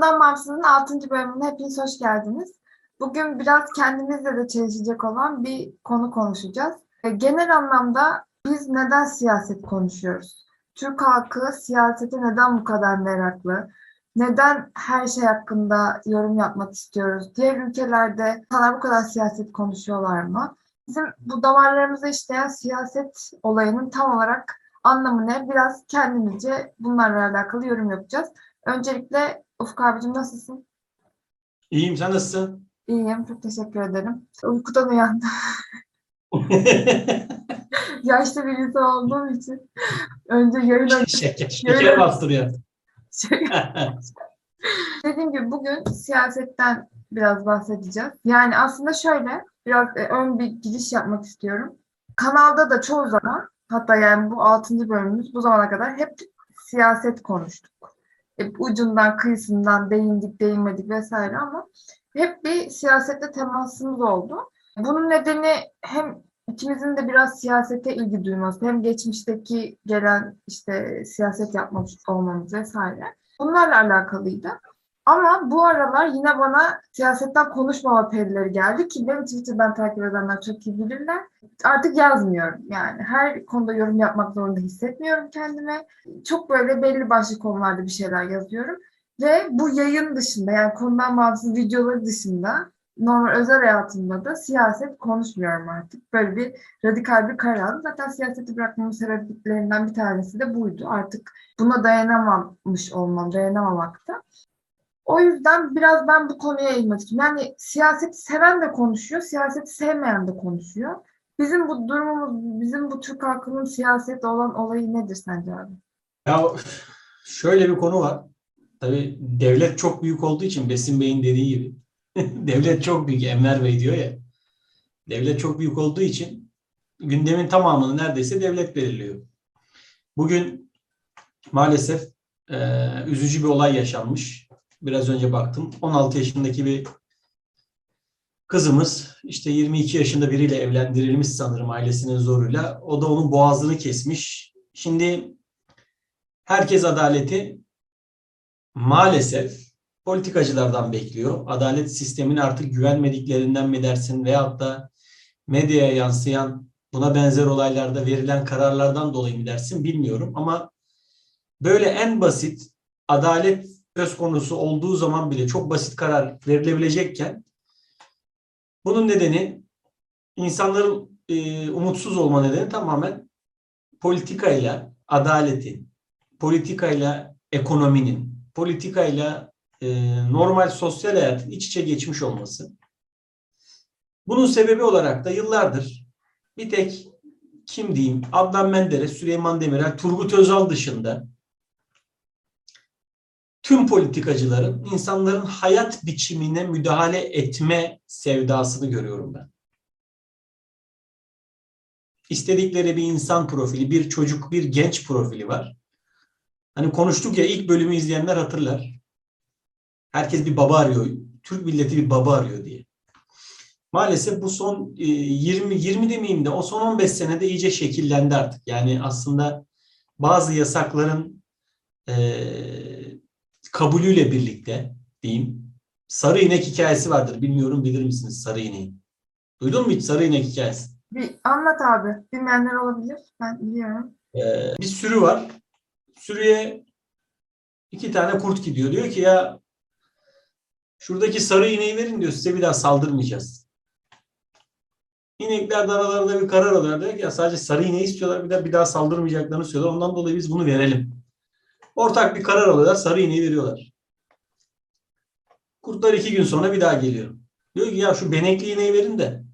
Konudan Bağımsız'ın 6. bölümüne hepiniz hoş geldiniz. Bugün biraz kendimizle de çelişecek olan bir konu konuşacağız. E, Genel anlamda biz neden siyaset konuşuyoruz? Türk halkı siyasete neden bu kadar meraklı? Neden her şey hakkında yorum yapmak istiyoruz? Diğer ülkelerde insanlar bu kadar siyaset konuşuyorlar mı? Bizim bu damarlarımıza işleyen siyaset olayının tam olarak anlamı ne? Biraz kendimizce bunlarla alakalı yorum yapacağız. Öncelikle Ufuk abicim nasılsın? İyiyim, sen nasılsın? İyiyim, çok teşekkür ederim. Uykudan uyandım. Yaşlı bir insan olduğum için önce yayın önce şeker, şeker bastırıyor. Dediğim gibi bugün siyasetten biraz bahsedeceğiz. Yani aslında şöyle biraz e, ön bir giriş yapmak istiyorum. Kanalda da çoğu zaman hatta yani bu 6. bölümümüz bu zamana kadar hep siyaset konuştuk. Hep ucundan kıyısından değindik değinmedik vesaire ama hep bir siyasetle temasımız oldu. Bunun nedeni hem ikimizin de biraz siyasete ilgi duyması hem geçmişteki gelen işte siyaset yapmamış olmamız vesaire. Bunlarla alakalıydı. Ama bu aralar yine bana siyasetten konuşmama perileri geldi ki benim Twitter'dan takip edenler çok iyi bilirler. Artık yazmıyorum yani. Her konuda yorum yapmak zorunda hissetmiyorum kendime. Çok böyle belli başlı konularda bir şeyler yazıyorum. Ve bu yayın dışında yani konudan bağımsız videoları dışında normal özel hayatımda da siyaset konuşmuyorum artık. Böyle bir radikal bir karar aldım. Zaten siyaseti bırakmamın sebeplerinden bir tanesi de buydu. Artık buna dayanamamış olmam, dayanamamakta. O yüzden biraz ben bu konuya eğilmek istiyorum. Yani siyaseti seven de konuşuyor, siyaseti sevmeyen de konuşuyor. Bizim bu durumumuz, bizim bu Türk halkının siyasette olan olayı nedir sence abi? Ya şöyle bir konu var. Tabii devlet çok büyük olduğu için Besim Bey'in dediği gibi. devlet çok büyük. Enver Bey diyor ya. Devlet çok büyük olduğu için gündemin tamamını neredeyse devlet belirliyor. Bugün maalesef e, üzücü bir olay yaşanmış. Biraz önce baktım. 16 yaşındaki bir kızımız işte 22 yaşında biriyle evlendirilmiş sanırım ailesinin zoruyla. O da onun boğazını kesmiş. Şimdi herkes adaleti maalesef politikacılardan bekliyor. Adalet sistemine artık güvenmediklerinden mi dersin veyahut da medyaya yansıyan buna benzer olaylarda verilen kararlardan dolayı mı dersin bilmiyorum ama böyle en basit adalet söz konusu olduğu zaman bile çok basit karar verilebilecekken bunun nedeni insanların e, umutsuz olma nedeni tamamen politikayla adaletin, politikayla ekonominin, politikayla e, normal sosyal hayatın iç içe geçmiş olması. Bunun sebebi olarak da yıllardır bir tek kim diyeyim Adnan Menderes, Süleyman Demirel, Turgut Özal dışında tüm politikacıların insanların hayat biçimine müdahale etme sevdasını görüyorum ben. İstedikleri bir insan profili, bir çocuk, bir genç profili var. Hani konuştuk ya ilk bölümü izleyenler hatırlar. Herkes bir baba arıyor. Türk milleti bir baba arıyor diye. Maalesef bu son 20 20 demeyeyim de o son 15 senede iyice şekillendi artık. Yani aslında bazı yasakların eee kabulüyle birlikte diyeyim. Sarı inek hikayesi vardır. Bilmiyorum bilir misiniz sarı ineği? Duydun mu hiç sarı inek hikayesi? Bir anlat abi. Bilmeyenler olabilir. Ben biliyorum. Ee, bir sürü var. Sürüye iki tane kurt gidiyor. Diyor ki ya şuradaki sarı ineği verin diyor. Size bir daha saldırmayacağız. İnekler de aralarında bir karar alıyor. Diyor ki ya sadece sarı ineği istiyorlar. Bir daha, bir daha saldırmayacaklarını söylüyorlar. Ondan dolayı biz bunu verelim. Ortak bir karar alıyorlar. Sarı iğneyi veriyorlar. Kurtlar iki gün sonra bir daha geliyor. Diyor ki ya şu benekli iğneyi verin de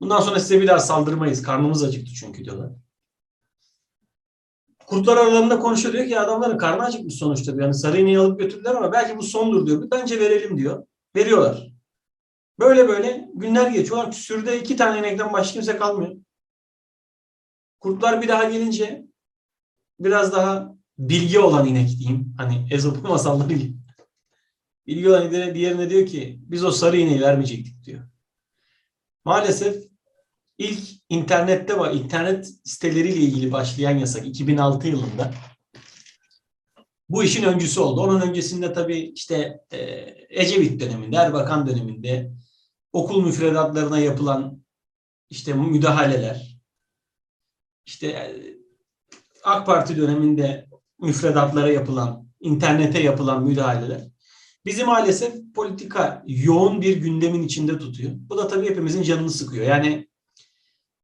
bundan sonra size bir daha saldırmayız. Karnımız acıktı çünkü diyorlar. Kurtlar aralarında konuşuyor. Diyor ki adamların karnı acıkmış sonuçta. Yani sarı iğneyi alıp götürdüler ama belki bu sondur diyor. Bence verelim diyor. Veriyorlar. Böyle böyle günler geçiyor. Sürüde iki tane inekten başka kimse kalmıyor. Kurtlar bir daha gelince biraz daha bilgi olan inek diyeyim. Hani Ezop'un masalları gibi. Bilgi olan ineğe diğerine diyor ki biz o sarı ineği vermeyecektik diyor. Maalesef ilk internette var. internet siteleriyle ilgili başlayan yasak 2006 yılında bu işin öncüsü oldu. Onun öncesinde tabii işte e, Ecevit döneminde, Erbakan döneminde okul müfredatlarına yapılan işte müdahaleler, işte e, AK Parti döneminde müfredatlara yapılan, internete yapılan müdahaleler bizi maalesef politika yoğun bir gündemin içinde tutuyor. Bu da tabii hepimizin canını sıkıyor. Yani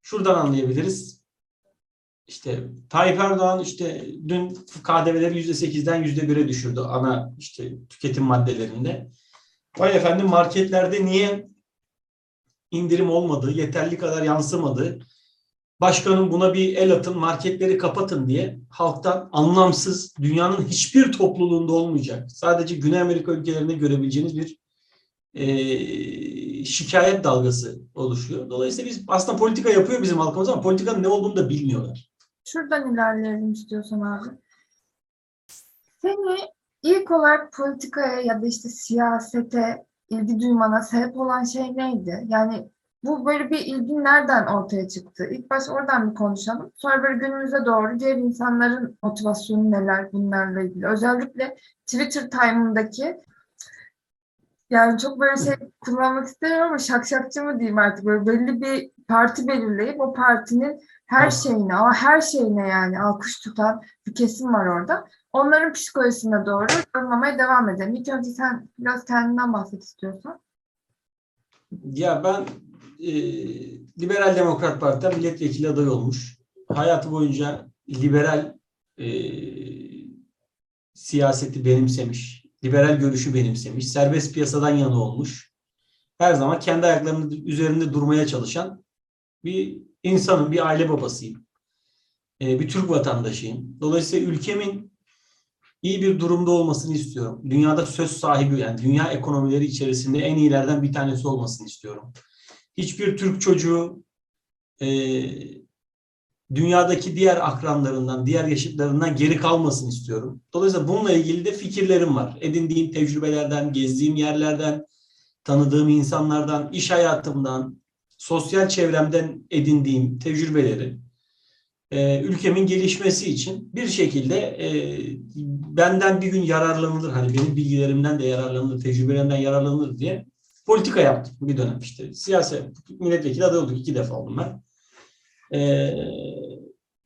şuradan anlayabiliriz. İşte Tayyip Erdoğan işte dün KDV'leri %8'den %1'e düşürdü ana işte tüketim maddelerinde. Vay efendim marketlerde niye indirim olmadı, yeterli kadar yansımadı. Başkanım buna bir el atın, marketleri kapatın diye halktan anlamsız, dünyanın hiçbir topluluğunda olmayacak. Sadece Güney Amerika ülkelerinde görebileceğiniz bir e, şikayet dalgası oluşuyor. Dolayısıyla biz aslında politika yapıyor bizim halkımız ama politikanın ne olduğunu da bilmiyorlar. Şuradan ilerleyelim istiyorsan abi. Seni ilk olarak politikaya ya da işte siyasete ilgi duymana sebep olan şey neydi? Yani bu böyle bir ilgin nereden ortaya çıktı? İlk baş oradan bir konuşalım. Sonra böyle günümüze doğru diğer insanların motivasyonu neler bunlarla ilgili. Özellikle Twitter time'ındaki yani çok böyle şey kullanmak istemiyorum ama şakşakçı mı diyeyim artık böyle belli bir parti belirleyip o partinin her şeyine ama her şeyine yani alkış tutan bir kesim var orada. Onların psikolojisine doğru yorumlamaya devam edelim. İlk önce sen biraz kendinden bahset istiyorsan. Ya ben e, Liberal Demokrat Parti'den milletvekili adayı olmuş. Hayatı boyunca liberal e, siyaseti benimsemiş, liberal görüşü benimsemiş, serbest piyasadan yana olmuş. Her zaman kendi ayaklarının üzerinde durmaya çalışan bir insanım, bir aile babasıyım. E, bir Türk vatandaşıyım. Dolayısıyla ülkemin iyi bir durumda olmasını istiyorum. Dünyada söz sahibi yani dünya ekonomileri içerisinde en iyilerden bir tanesi olmasını istiyorum. Hiçbir Türk çocuğu e, dünyadaki diğer akranlarından, diğer yaşıtlarından geri kalmasın istiyorum. Dolayısıyla bununla ilgili de fikirlerim var. Edindiğim tecrübelerden, gezdiğim yerlerden, tanıdığım insanlardan, iş hayatımdan, sosyal çevremden edindiğim tecrübeleri e, ülkemin gelişmesi için bir şekilde e, benden bir gün yararlanılır. Hani benim bilgilerimden de yararlanılır, tecrübelerimden yararlanılır diye politika yaptım bir dönem işte. Siyaset, milletvekili aday olduk. iki defa oldum ben. E,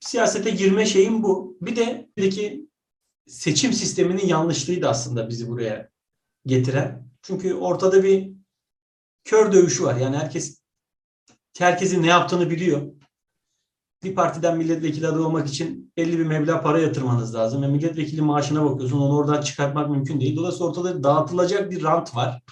siyasete girme şeyim bu. Bir de buradaki seçim sisteminin yanlışlığıydı aslında bizi buraya getiren. Çünkü ortada bir kör dövüşü var. Yani herkes herkesin ne yaptığını biliyor bir partiden milletvekili adayı olmak için belli bir meblağ para yatırmanız lazım. Ve milletvekili maaşına bakıyorsun onu oradan çıkartmak mümkün değil. Dolayısıyla ortada dağıtılacak bir rant var.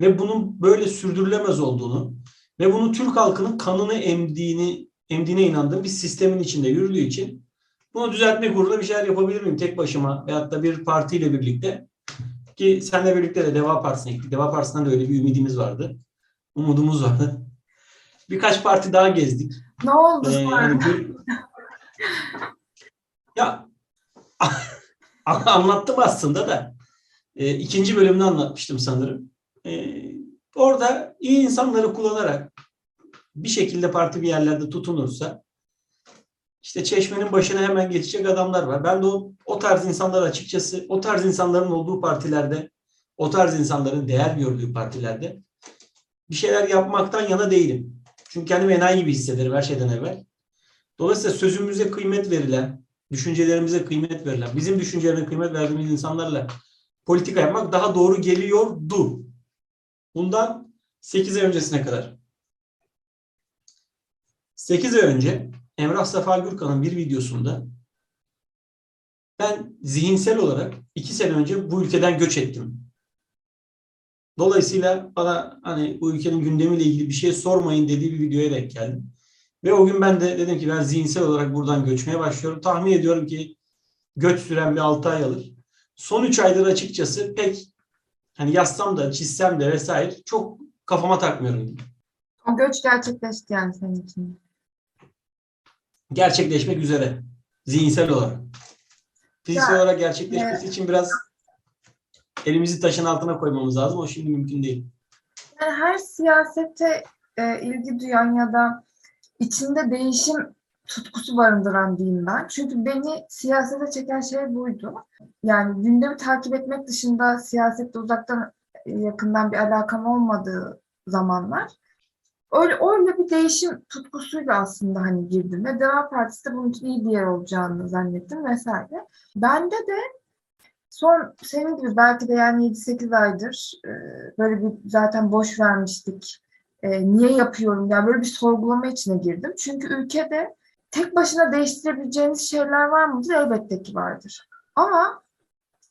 Ve bunun böyle sürdürülemez olduğunu ve bunu Türk halkının kanını emdiğini emdiğine inandığım bir sistemin içinde yürüdüğü için bunu düzeltmek uğruna bir şeyler yapabilir miyim tek başıma veyahut da bir partiyle birlikte ki senle birlikte de Deva Partisi'ne gittik. Deva Partisi'nden de öyle bir ümidimiz vardı. Umudumuz vardı. Birkaç parti daha gezdik. Ne oldu Ee, sonra? bir- ya anlattım aslında da e, ikinci bölümünü anlatmıştım sanırım. E, orada iyi insanları kullanarak bir şekilde parti bir yerlerde tutunursa işte çeşmenin başına hemen geçecek adamlar var. Ben de o, o tarz insanlar açıkçası o tarz insanların olduğu partilerde o tarz insanların değer gördüğü partilerde bir şeyler yapmaktan yana değilim. Çünkü kendimi enayi gibi hissederim her şeyden evvel. Dolayısıyla sözümüze kıymet verilen, düşüncelerimize kıymet verilen, bizim düşüncelerine kıymet verdiğimiz insanlarla politika yapmak daha doğru geliyordu. Bundan 8 ay öncesine kadar. 8 ay önce Emrah Safa Gürkan'ın bir videosunda ben zihinsel olarak 2 sene önce bu ülkeden göç ettim. Dolayısıyla bana hani bu ülkenin gündemiyle ilgili bir şey sormayın dediği bir videoya denk geldim. Ve o gün ben de dedim ki ben zihinsel olarak buradan göçmeye başlıyorum. Tahmin ediyorum ki göç süren bir 6 ay alır. Son 3 aydır açıkçası pek hani yazsam da çizsem de vesaire çok kafama takmıyorum. O göç gerçekleşti yani senin için. Gerçekleşmek üzere. Zihinsel olarak. Fiziksel Ya, olarak gerçekleşmesi için biraz elimizi taşın altına koymamız lazım. O şimdi mümkün değil. Yani her siyasete e, ilgi duyan ya da içinde değişim tutkusu barındıran diyeyim ben. Çünkü beni siyasete çeken şey buydu. Yani gündemi takip etmek dışında siyasette uzaktan e, yakından bir alakam olmadığı zamanlar öyle öyle bir değişim tutkusuyla aslında hani girdim ve Deva Partisi de bunun için iyi bir yer olacağını zannettim vesaire. Bende de son senin gibi belki de yani 7-8 aydır e, böyle bir zaten boş vermiştik. E, niye yapıyorum? Yani böyle bir sorgulama içine girdim. Çünkü ülkede tek başına değiştirebileceğiniz şeyler var mıdır? Elbette ki vardır. Ama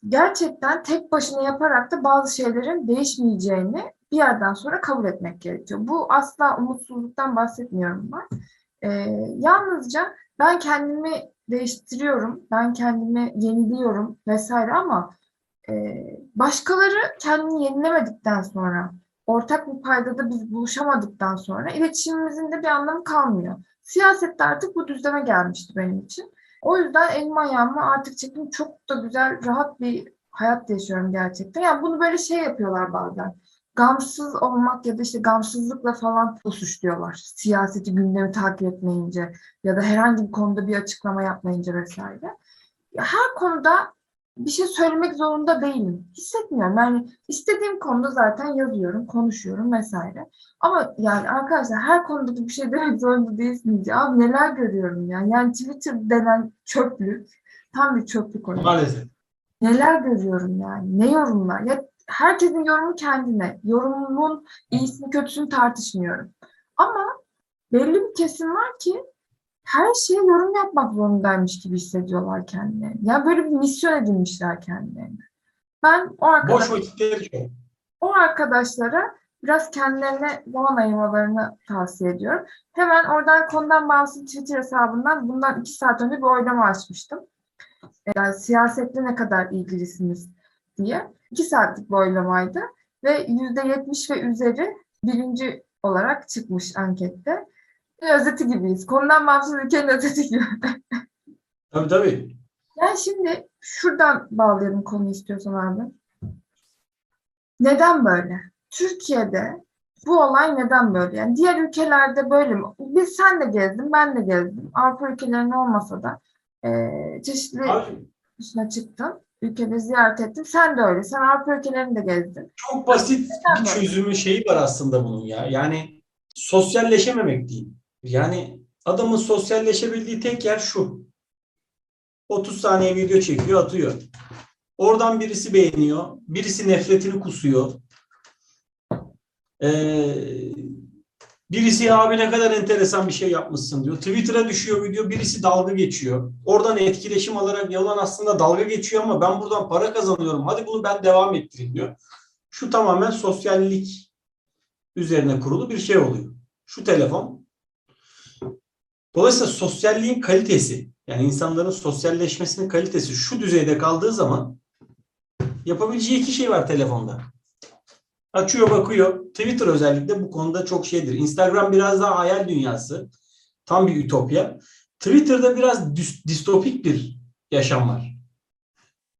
gerçekten tek başına yaparak da bazı şeylerin değişmeyeceğini bir yerden sonra kabul etmek gerekiyor. Bu asla umutsuzluktan bahsetmiyorum ben. Ee, yalnızca ben kendimi değiştiriyorum, ben kendimi yeniliyorum vesaire ama e, başkaları kendini yenilemedikten sonra, ortak bir paydada biz buluşamadıktan sonra iletişimimizin de bir anlamı kalmıyor. Siyasette artık bu düzleme gelmişti benim için. O yüzden elim ayağımı artık çektim. Çok da güzel, rahat bir hayat yaşıyorum gerçekten. Yani bunu böyle şey yapıyorlar bazen. Gamsız olmak ya da işte gamsızlıkla falan suçluyorlar. Siyaseti gündemi takip etmeyince ya da herhangi bir konuda bir açıklama yapmayınca vesaire. Her konuda bir şey söylemek zorunda değilim. Hissetmiyorum. Yani istediğim konuda zaten yazıyorum, konuşuyorum vesaire. Ama yani arkadaşlar her konuda da bir şey demek zorunda değilsiniz. Ya Abi neler görüyorum ya. Yani Twitter denen çöplük. Tam bir çöplük orası. Maalesef. Neler görüyorum yani. Ne yorumlar. Ya herkesin yorumu kendine. Yorumun iyisini kötüsünü tartışmıyorum. Ama belli bir kesim var ki her şeye yorum yapmak zorundaymış gibi hissediyorlar kendilerini. Ya böyle bir misyon edinmişler kendilerini. Ben o arkadaş, Boş vakitleri o arkadaşlara biraz kendilerine zaman ayırmalarını tavsiye ediyorum. Hemen oradan konudan bağımsız Twitter hesabından bundan iki saat önce bir oylama açmıştım. Yani siyasetle ne kadar ilgilisiniz diye. İki saatlik bir oylamaydı ve yüzde yetmiş ve üzeri birinci olarak çıkmış ankette. Özeti gibiyiz. Konudan bağımsız ülkenin özeti gibi. Tabii tabii. Yani şimdi şuradan bağlayalım konuyu istiyorsan abi. Neden böyle? Türkiye'de bu olay neden böyle? Yani diğer ülkelerde böyle mi? Biz sen de gezdin, ben de gezdim. Avrupa ülkelerinin olmasa da eee, çeşitli Abi, dışına çıktım. Ülkeleri ziyaret ettim. Sen de öyle. Sen Avrupa ülkelerini de gezdin. çok basit Neden bir böyle? çözümü şeyi var aslında bunun ya. Yani sosyalleşememek değil. Yani adamın sosyalleşebildiği tek yer şu. 30 saniye video çekiyor, atıyor. Oradan birisi beğeniyor, birisi nefretini kusuyor. Ee, birisi "Ya abi ne kadar enteresan bir şey yapmışsın diyor. Twitter'a düşüyor video, birisi dalga geçiyor. Oradan etkileşim alarak yalan aslında dalga geçiyor ama ben buradan para kazanıyorum. Hadi bunu ben devam ettireyim diyor. Şu tamamen sosyallik üzerine kurulu bir şey oluyor. Şu telefon. Dolayısıyla sosyalliğin kalitesi, yani insanların sosyalleşmesinin kalitesi şu düzeyde kaldığı zaman yapabileceği iki şey var telefonda. Açıyor bakıyor. Twitter özellikle bu konuda çok şeydir. Instagram biraz daha hayal dünyası. Tam bir ütopya. Twitter'da biraz distopik bir yaşam var.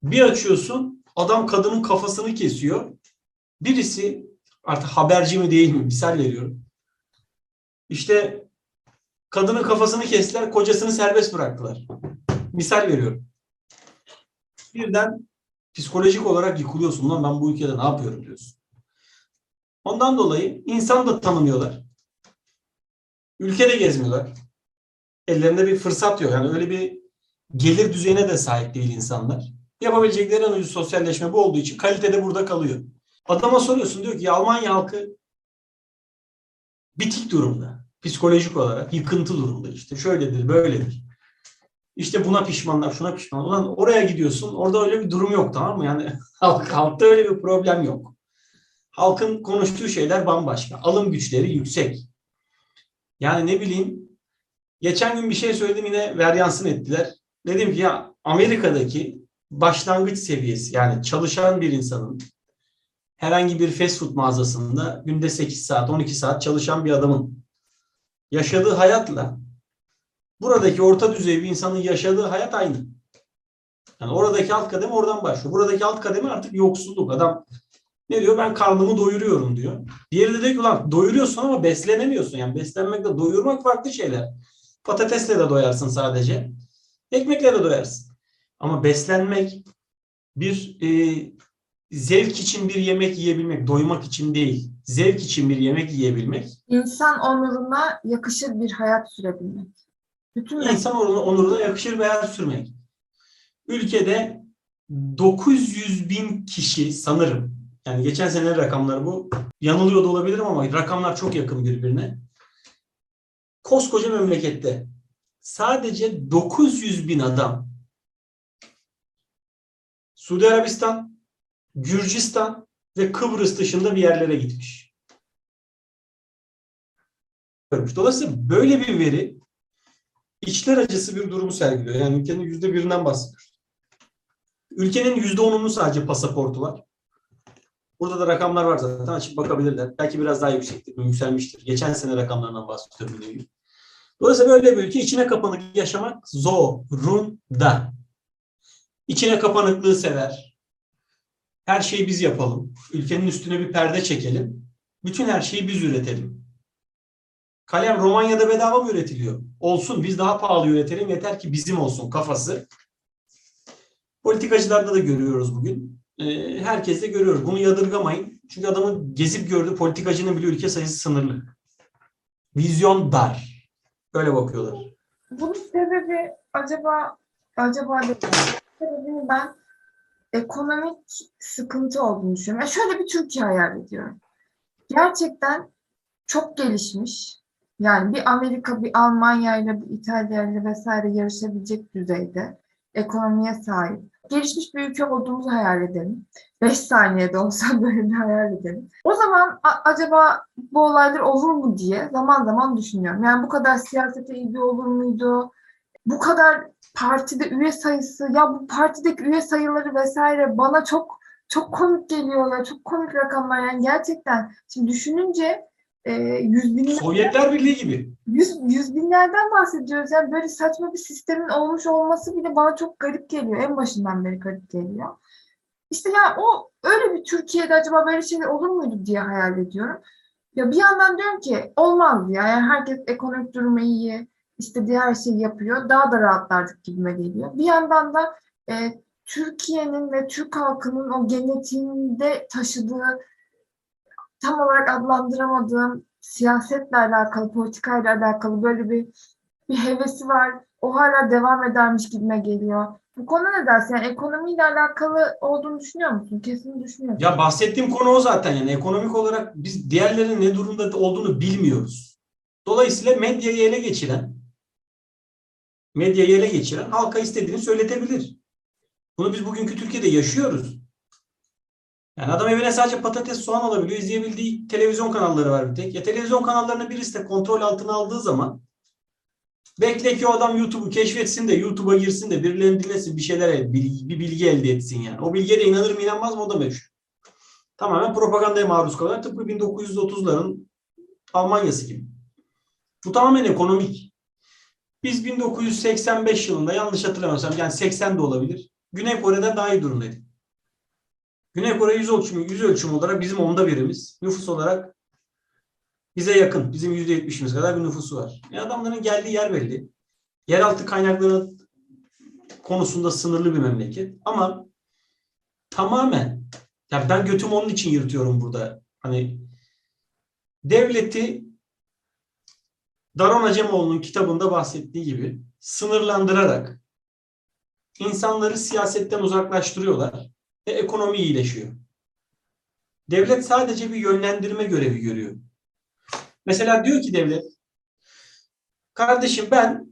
Bir açıyorsun adam kadının kafasını kesiyor. Birisi artık haberci mi değil mi misal veriyorum. İşte kadının kafasını kestiler kocasını serbest bıraktılar. Misal veriyorum. Birden psikolojik olarak yıkılıyorsun. Lan ben bu ülkede ne yapıyorum diyorsun. Ondan dolayı insan da tanımıyorlar. Ülkede gezmiyorlar. Ellerinde bir fırsat yok. Yani öyle bir gelir düzeyine de sahip değil insanlar. Yapabilecekleri en ucuz sosyalleşme bu olduğu için kalite de burada kalıyor. Adama soruyorsun diyor ki Almanya halkı bitik durumda. Psikolojik olarak yıkıntı durumda işte. Şöyledir, böyledir. İşte buna pişmanlar, şuna pişman. Ulan oraya gidiyorsun, orada öyle bir durum yok tamam mı? Yani halk, halkta öyle bir problem yok. Halkın konuştuğu şeyler bambaşka. Alım güçleri yüksek. Yani ne bileyim, geçen gün bir şey söyledim yine veryansın ettiler. Dedim ki ya Amerika'daki başlangıç seviyesi yani çalışan bir insanın herhangi bir fast food mağazasında günde 8 saat, 12 saat çalışan bir adamın yaşadığı hayatla buradaki orta düzey bir insanın yaşadığı hayat aynı. Yani oradaki alt kademe oradan başlıyor. Buradaki alt kademe artık yoksulluk. Adam ne diyor? Ben karnımı doyuruyorum diyor. Diğeri de diyor ki ulan doyuruyorsun ama beslenemiyorsun. Yani beslenmekle doyurmak farklı şeyler. Patatesle de doyarsın sadece. Ekmekle de doyarsın. Ama beslenmek bir e, zevk için bir yemek yiyebilmek, doymak için değil, zevk için bir yemek yiyebilmek, İnsan onuruna yakışır bir hayat sürebilmek. Bütün insan onuruna, onuruna yakışır bir hayat sürmek. Ülkede 900 bin kişi sanırım, yani geçen sene rakamları bu, yanılıyor da olabilirim ama rakamlar çok yakın birbirine. Koskoca memlekette sadece 900 bin adam Suudi Arabistan, Gürcistan ve Kıbrıs dışında bir yerlere gitmiş. Dolayısıyla böyle bir veri içler acısı bir durumu sergiliyor. Yani ülkenin yüzde birinden bahsediyoruz. Ülkenin yüzde onunun sadece pasaportu var. Burada da rakamlar var zaten açıp bakabilirler. Belki biraz daha yüksektir, yükselmiştir. Geçen sene rakamlarından bahsediyorum. nevi. Dolayısıyla böyle bir ülke içine kapanık yaşamak zorunda. İçine kapanıklığı sever. Her şeyi biz yapalım. Ülkenin üstüne bir perde çekelim. Bütün her şeyi biz üretelim. Kalem Romanya'da bedava mı üretiliyor? Olsun biz daha pahalı üretelim yeter ki bizim olsun kafası. Politikacılarda da görüyoruz bugün. Ee, herkes de görüyoruz. Bunu yadırgamayın. Çünkü adamın gezip gördüğü politikacının bile ülke sayısı sınırlı. Vizyon dar. Öyle bakıyorlar. Bunun sebebi acaba acaba değil. Sebebini ben ekonomik sıkıntı olduğunu düşünüyorum. Yani şöyle bir Türkiye hayal ediyorum. Gerçekten çok gelişmiş. Yani bir Amerika, bir Almanya ile bir İtalya ile vesaire yarışabilecek düzeyde ekonomiye sahip. Gelişmiş bir ülke olduğumuzu hayal edelim. 5 saniyede olsa böyle bir hayal edelim. O zaman acaba bu olaylar olur mu diye zaman zaman düşünüyorum. Yani bu kadar siyasete ilgi olur muydu? Bu kadar partide üye sayısı, ya bu partideki üye sayıları vesaire bana çok çok komik geliyor ya. Çok komik rakamlar yani gerçekten. Şimdi düşününce e, yüz binler Sovyetler Birliği gibi. yüz, yüz binlerden bahsediyoruz. Yani böyle saçma bir sistemin olmuş olması bile bana çok garip geliyor. En başından beri garip geliyor. İşte ya o öyle bir Türkiye'de acaba böyle şeyler olur muydu diye hayal ediyorum. Ya bir yandan diyorum ki olmaz ya. Yani herkes ekonomik durumu iyi, istediği her şeyi yapıyor. Daha da rahatlardık gibime geliyor. Bir yandan da e, Türkiye'nin ve Türk halkının o genetiğinde taşıdığı tam olarak adlandıramadığım siyasetle alakalı, politikayla alakalı böyle bir bir hevesi var. O hala devam edermiş gibime geliyor. Bu konu ne dersin? Yani ekonomiyle alakalı olduğunu düşünüyor musun? Kesin düşünüyorsun. Ya bahsettiğim konu o zaten yani ekonomik olarak biz diğerlerinin ne durumda olduğunu bilmiyoruz. Dolayısıyla medyayı ele geçiren medyayı ele geçiren halka istediğini söyletebilir. Bunu biz bugünkü Türkiye'de yaşıyoruz. Yani adam evine sadece patates, soğan alabiliyor. izleyebildiği televizyon kanalları var bir tek. Ya televizyon kanallarını birisi de kontrol altına aldığı zaman bekle ki o adam YouTube'u keşfetsin de YouTube'a girsin de birilerini dinlesin bir şeyler bir, bilgi elde etsin yani. O bilgiye de inanır mı inanmaz mı o da meşhur. Tamamen propagandaya maruz kalıyor. Tıpkı 1930'ların Almanya'sı gibi. Bu tamamen ekonomik. Biz 1985 yılında yanlış hatırlamıyorsam yani 80 de olabilir. Güney Kore'den daha iyi durumdaydık. Güney Kore yüz ölçümü, yüz ölçümü olarak bizim onda birimiz. Nüfus olarak bize yakın. Bizim yüzde yetmişimiz kadar bir nüfusu var. E adamların geldiği yer belli. Yeraltı kaynakları konusunda sınırlı bir memleket. Ama tamamen ya ben götümü onun için yırtıyorum burada. Hani devleti Daron Acemoğlu'nun kitabında bahsettiği gibi sınırlandırarak insanları siyasetten uzaklaştırıyorlar ve ekonomi iyileşiyor. Devlet sadece bir yönlendirme görevi görüyor. Mesela diyor ki devlet, kardeşim ben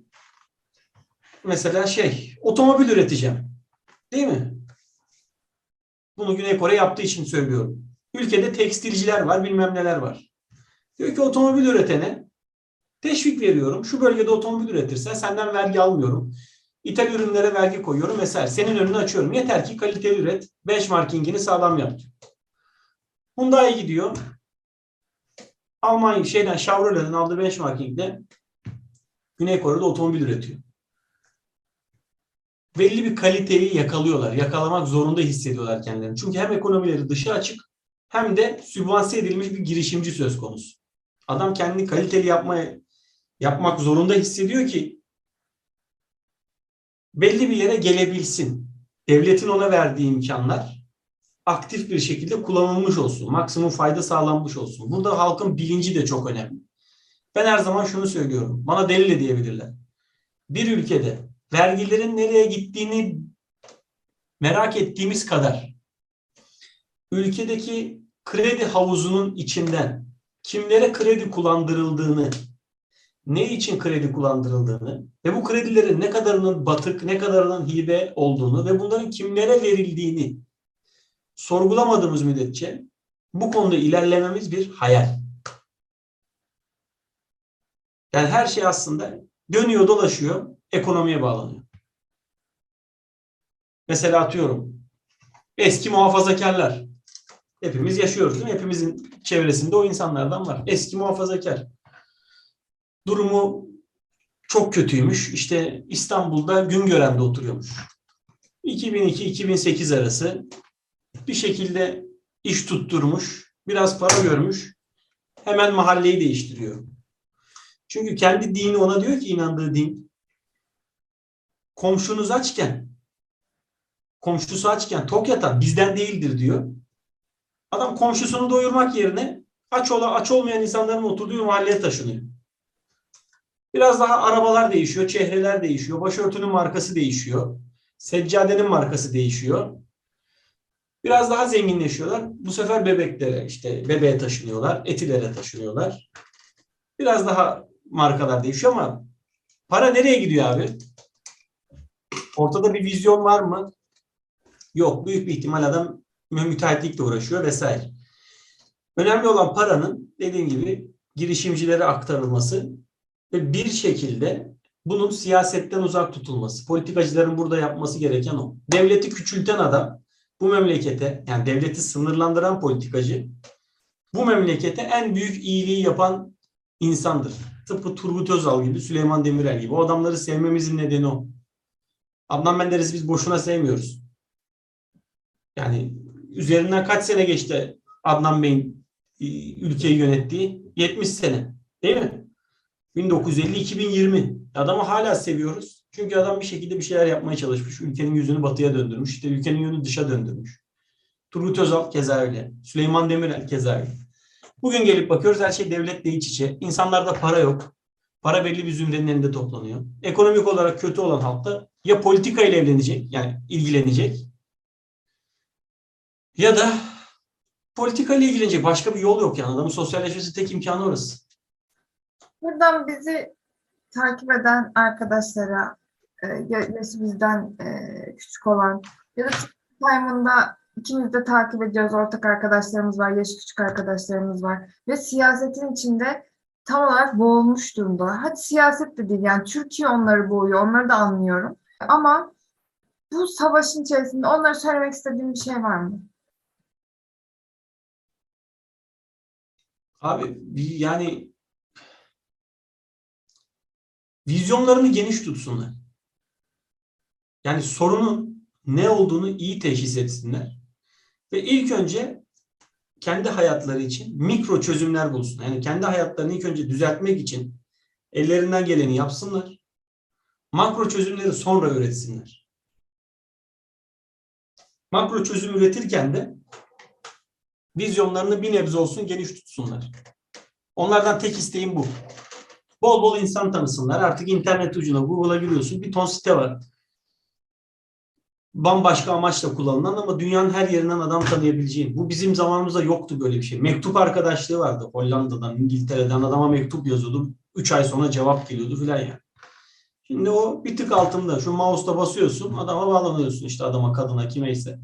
mesela şey, otomobil üreteceğim. Değil mi? Bunu Güney Kore yaptığı için söylüyorum. Ülkede tekstilciler var, bilmem neler var. Diyor ki otomobil üretene teşvik veriyorum. Şu bölgede otomobil üretirsen senden vergi almıyorum. İthal ürünlere vergi koyuyorum vesaire. Senin önünü açıyorum. Yeter ki kaliteli üret. Benchmarkingini sağlam yap. Hyundai gidiyor. Almanya şeyden Chevrolet'in aldığı benchmarking'de Güney Kore'de otomobil üretiyor. Belli bir kaliteyi yakalıyorlar. Yakalamak zorunda hissediyorlar kendilerini. Çünkü hem ekonomileri dışı açık hem de sübvanse edilmiş bir girişimci söz konusu. Adam kendini kaliteli yapmaya yapmak zorunda hissediyor ki belli bir yere gelebilsin. Devletin ona verdiği imkanlar aktif bir şekilde kullanılmış olsun. Maksimum fayda sağlanmış olsun. Burada halkın bilinci de çok önemli. Ben her zaman şunu söylüyorum. Bana deli de diyebilirler. Bir ülkede vergilerin nereye gittiğini merak ettiğimiz kadar ülkedeki kredi havuzunun içinden kimlere kredi kullandırıldığını, ne için kredi kullandırıldığını ve bu kredilerin ne kadarının batık, ne kadarının hibe olduğunu ve bunların kimlere verildiğini sorgulamadığımız müddetçe bu konuda ilerlememiz bir hayal. Yani her şey aslında dönüyor dolaşıyor, ekonomiye bağlanıyor. Mesela atıyorum eski muhafazakarlar. Hepimiz yaşıyoruz değil mi? Hepimizin çevresinde o insanlardan var. Eski muhafazakar. Durumu çok kötüymüş. İşte İstanbul'da Güngören'de oturuyormuş. 2002-2008 arası bir şekilde iş tutturmuş, biraz para görmüş, hemen mahalleyi değiştiriyor. Çünkü kendi dini ona diyor ki inandığı din, komşunuz açken, komşusu açken tok yatan bizden değildir diyor. Adam komşusunu doyurmak yerine aç ola aç olmayan insanların oturduğu mahalleye taşınıyor. Biraz daha arabalar değişiyor, çehreler değişiyor, başörtünün markası değişiyor, seccadenin markası değişiyor. Biraz daha zenginleşiyorlar. Bu sefer bebeklere işte bebeğe taşınıyorlar, etilere taşınıyorlar. Biraz daha markalar değişiyor ama para nereye gidiyor abi? Ortada bir vizyon var mı? Yok. Büyük bir ihtimal adam müteahhitlikle uğraşıyor vesaire. Önemli olan paranın dediğim gibi girişimcilere aktarılması ve bir şekilde bunun siyasetten uzak tutulması. Politikacıların burada yapması gereken o. Devleti küçülten adam bu memlekete yani devleti sınırlandıran politikacı bu memlekete en büyük iyiliği yapan insandır. Tıpkı Turgut Özal gibi, Süleyman Demirel gibi. O adamları sevmemizin nedeni o. Adnan Menderes'i biz boşuna sevmiyoruz. Yani üzerinden kaç sene geçti Adnan Bey'in e, ülkeyi yönettiği? 70 sene. Değil mi? 1950-2020. Adamı hala seviyoruz. Çünkü adam bir şekilde bir şeyler yapmaya çalışmış. Ülkenin yüzünü batıya döndürmüş. İşte ülkenin yönünü dışa döndürmüş. Turgut Özal keza öyle. Süleyman Demirel keza öyle. Bugün gelip bakıyoruz her şey devletle iç içe. İnsanlarda para yok. Para belli bir zümrenin elinde toplanıyor. Ekonomik olarak kötü olan halk da ya politika ile evlenecek yani ilgilenecek ya da politika ile ilgilenecek. Başka bir yol yok yani. Adamın sosyalleşmesi tek imkanı orası. Buradan bizi takip eden arkadaşlara, e, ya- yaşı bizden e, küçük olan ya da Time'ında ikimiz de takip ediyoruz. Ortak arkadaşlarımız var, yaşı küçük arkadaşlarımız var. Ve siyasetin içinde tam olarak boğulmuş durumdalar. Hadi siyaset de değil yani Türkiye onları boğuyor, onları da anlıyorum. Ama bu savaşın içerisinde onlara söylemek istediğim bir şey var mı? Abi yani vizyonlarını geniş tutsunlar. Yani sorunun ne olduğunu iyi teşhis etsinler. Ve ilk önce kendi hayatları için mikro çözümler bulsunlar. Yani kendi hayatlarını ilk önce düzeltmek için ellerinden geleni yapsınlar. Makro çözümleri sonra üretsinler. Makro çözüm üretirken de vizyonlarını bir nebze olsun geniş tutsunlar. Onlardan tek isteğim bu. Bol bol insan tanısınlar. Artık internet ucuna Google'a giriyorsun. Bir ton site var. Bambaşka amaçla kullanılan ama dünyanın her yerinden adam tanıyabileceğin. Bu bizim zamanımızda yoktu böyle bir şey. Mektup arkadaşlığı vardı. Hollanda'dan, İngiltere'den adama mektup yazıyordu. 3 ay sonra cevap geliyordu filan yani. Şimdi o bir tık altında. Şu mouse'la basıyorsun, adama bağlanıyorsun işte adama, kadına, kimeyse.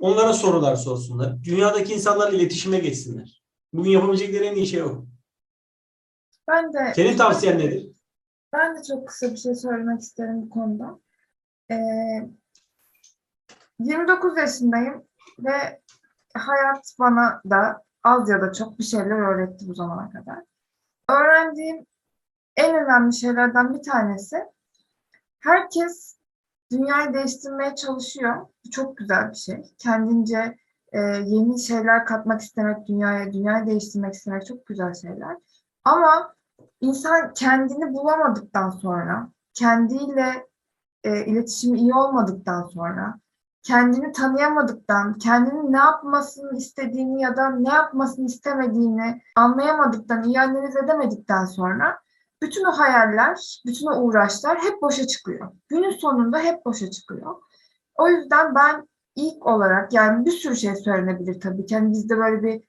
Onlara sorular sorsunlar. Dünyadaki insanlarla iletişime geçsinler. Bugün yapabilecekleri en iyi şey o. Ben de Senin tavsiyen nedir? Ben de çok kısa bir şey söylemek isterim bu konuda. Ee, 29 yaşındayım ve hayat bana da az ya da çok bir şeyler öğretti bu zamana kadar. Öğrendiğim en önemli şeylerden bir tanesi herkes dünyayı değiştirmeye çalışıyor. Bu çok güzel bir şey. Kendince e, yeni şeyler katmak istemek dünyaya, dünyayı değiştirmek istemek çok güzel şeyler. Ama insan kendini bulamadıktan sonra, kendiyle e, iletişimi iyi olmadıktan sonra, kendini tanıyamadıktan, kendinin ne yapmasını istediğini ya da ne yapmasını istemediğini anlayamadıktan, iyi analiz edemedikten sonra bütün o hayaller, bütün o uğraşlar hep boşa çıkıyor. Günün sonunda hep boşa çıkıyor. O yüzden ben ilk olarak yani bir sürü şey söylenebilir tabii ki. Yani biz de böyle bir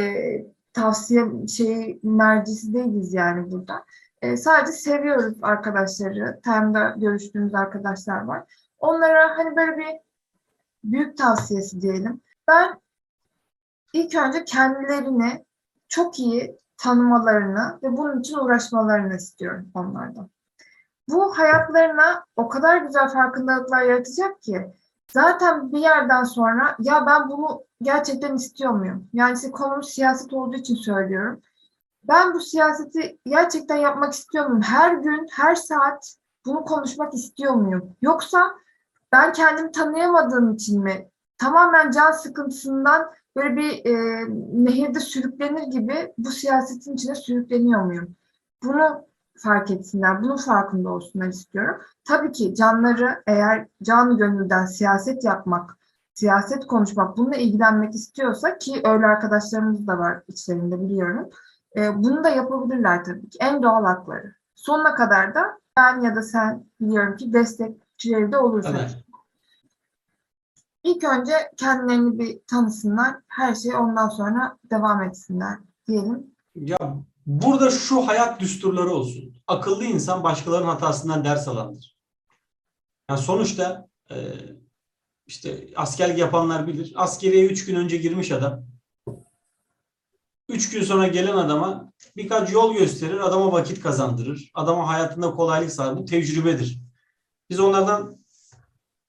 e, tavsiye şeyi mercisi değiliz yani burada. E, sadece seviyoruz arkadaşları. Time'da görüştüğümüz arkadaşlar var. Onlara hani böyle bir büyük tavsiyesi diyelim. Ben ilk önce kendilerini çok iyi tanımalarını ve bunun için uğraşmalarını istiyorum onlardan. Bu hayatlarına o kadar güzel farkındalıklar yaratacak ki zaten bir yerden sonra ya ben bunu gerçekten istiyor muyum? Yani işte konum siyaset olduğu için söylüyorum. Ben bu siyaseti gerçekten yapmak istiyor muyum? Her gün, her saat bunu konuşmak istiyor muyum? Yoksa ben kendimi tanıyamadığım için mi tamamen can sıkıntısından böyle bir e, nehirde sürüklenir gibi bu siyasetin içine sürükleniyor muyum? Bunu fark etsinler, bunun farkında olsunlar istiyorum. Tabii ki canları eğer canı gönülden siyaset yapmak, siyaset konuşmak, bununla ilgilenmek istiyorsa ki öyle arkadaşlarımız da var içlerinde biliyorum. E, bunu da yapabilirler tabii ki. En doğal hakları. Sonuna kadar da ben ya da sen biliyorum ki destekçileri de olursa. Kadar. İlk önce kendilerini bir tanısınlar. Her şey ondan sonra devam etsinler diyelim. Ya burada şu hayat düsturları olsun. Akıllı insan başkalarının hatasından ders alandır. Yani sonuçta e, işte askerlik yapanlar bilir. Askeriye üç gün önce girmiş adam. Üç gün sonra gelen adama birkaç yol gösterir, adama vakit kazandırır. Adama hayatında kolaylık sağlar. Bu tecrübedir. Biz onlardan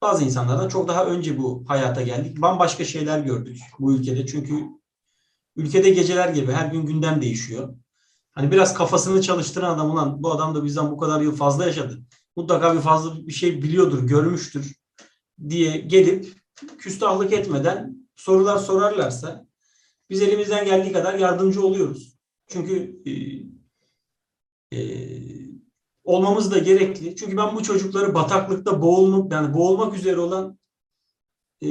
bazı insanlardan çok daha önce bu hayata geldik. Bambaşka şeyler gördük bu ülkede. Çünkü ülkede geceler gibi her gün gündem değişiyor. Hani biraz kafasını çalıştıran adam ulan bu adam da bizden bu kadar yıl fazla yaşadı. Mutlaka bir fazla bir şey biliyordur, görmüştür diye gelip küstahlık etmeden sorular sorarlarsa biz elimizden geldiği kadar yardımcı oluyoruz. Çünkü e, e, olmamız da gerekli. Çünkü ben bu çocukları bataklıkta boğulmak yani boğulmak üzere olan e,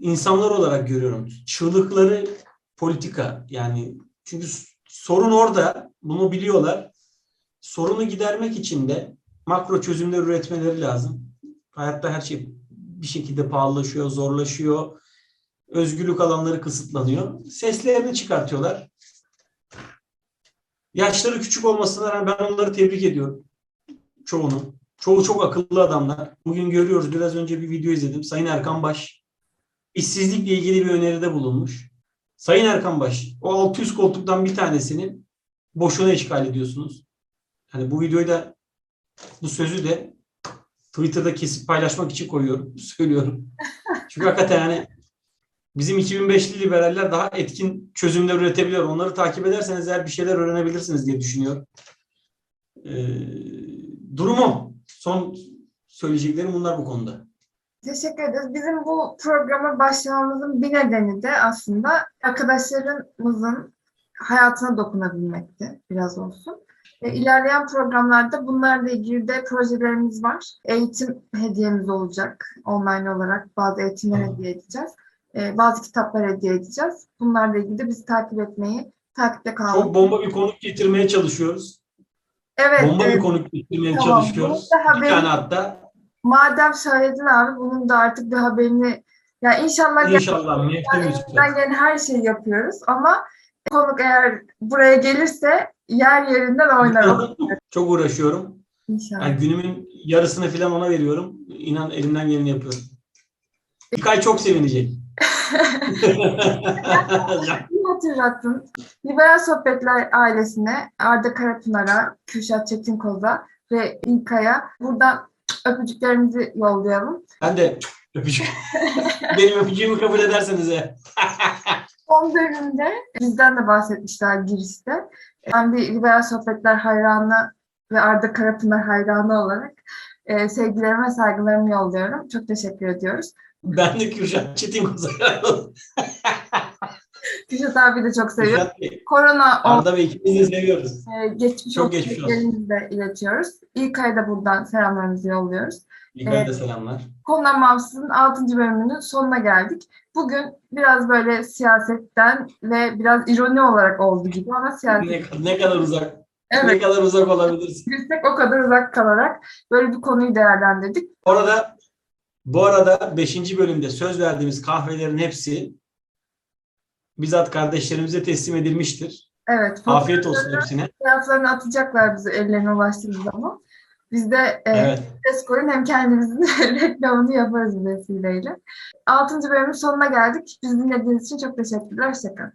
insanlar olarak görüyorum. Çığlıkları politika yani çünkü sorun orada bunu biliyorlar. Sorunu gidermek için de makro çözümler üretmeleri lazım. Hayatta her şey bir şekilde pahalılaşıyor, zorlaşıyor. Özgürlük alanları kısıtlanıyor. Seslerini çıkartıyorlar. Yaşları küçük olmasına rağmen ben onları tebrik ediyorum. Çoğunu. Çoğu çok akıllı adamlar. Bugün görüyoruz. Biraz önce bir video izledim. Sayın Erkan Baş işsizlikle ilgili bir öneride bulunmuş. Sayın Erkan Baş, o 600 koltuktan bir tanesini boşuna işgal ediyorsunuz. Hani bu videoyu da bu sözü de Twitter'da kesip paylaşmak için koyuyorum, söylüyorum. Çünkü hakikaten yani bizim 2005'li liberaller daha etkin çözümler üretebiliyor. Onları takip ederseniz eğer bir şeyler öğrenebilirsiniz diye düşünüyorum. Ee, durumu, son söyleyeceklerim bunlar bu konuda. Teşekkür ederiz. Bizim bu programa başlamamızın bir nedeni de aslında arkadaşlarımızın hayatına dokunabilmekti biraz olsun. E, ilerleyen programlarda bunlarla ilgili de projelerimiz var. Eğitim hediyemiz olacak online olarak. Bazı eğitimler hediye edeceğiz. E, bazı kitaplar hediye edeceğiz. Bunlarla ilgili de bizi takip etmeyi, takipte kalmayı. Çok bomba bir konuk getirmeye çalışıyoruz. Evet, Bomba e, bir konuk getirmeye tamam. çalışıyoruz. Bir tane hatta madem söyledin abi bunun da artık bir haberini ya inşallah inşallah Mehdi elimizden gelen her şeyi yapıyoruz ama konuk eğer buraya gelirse yer yerinden oynar Çok uğraşıyorum. inşallah. Yani günümün yarısını falan ona veriyorum. İnan elimden geleni yapıyorum. İlkay çok sevinecek. Hatırlattın. Liberal Sohbetler ailesine, Arda Karapınar'a, Kürşat Çetinkoz'a ve İlkay'a buradan öpücüklerimizi yollayalım. ben de öpücük. Benim öpücüğümü kabul ederseniz. Son bölümde bizden de bahsetmişler girişte. Ben bir Liberal Sohbetler hayranı ve Arda Karapınar hayranı olarak e, sevgilerime saygılarımı yolluyorum. Çok teşekkür ediyoruz. Ben de Kürşat Çetin Kozak. Kürşat abi de çok seviyorum. Kürşat Bey, Korona Arda Bey ikimiz de seviyoruz. e, geçmiş Çok geçmiş olsun. de iletiyoruz. İlkay'a da buradan selamlarımızı yolluyoruz. İlkay'a da selamlar. Konudan Bağımsız'ın 6. bölümünün sonuna geldik. Bugün biraz böyle siyasetten ve biraz ironi olarak oldu gibi ama siyaset Ne, ne kadar uzak, ne evet kadar uzak olabilirsin. girsek o kadar uzak kalarak böyle bir konuyu değerlendirdik. Bu arada bu arada 5. bölümde söz verdiğimiz kahvelerin hepsi bizzat kardeşlerimize teslim edilmiştir. Evet. Afiyet olsun hepsine. Fotoğraflarını atacaklar bize ellerine ulaştığımız zaman. Biz de e, Evet. Hem kendimizin reklamını yaparız bu vesileyle. 6. bölümün sonuna geldik. Bizi dinlediğiniz için çok teşekkürler. Hoşçakalın.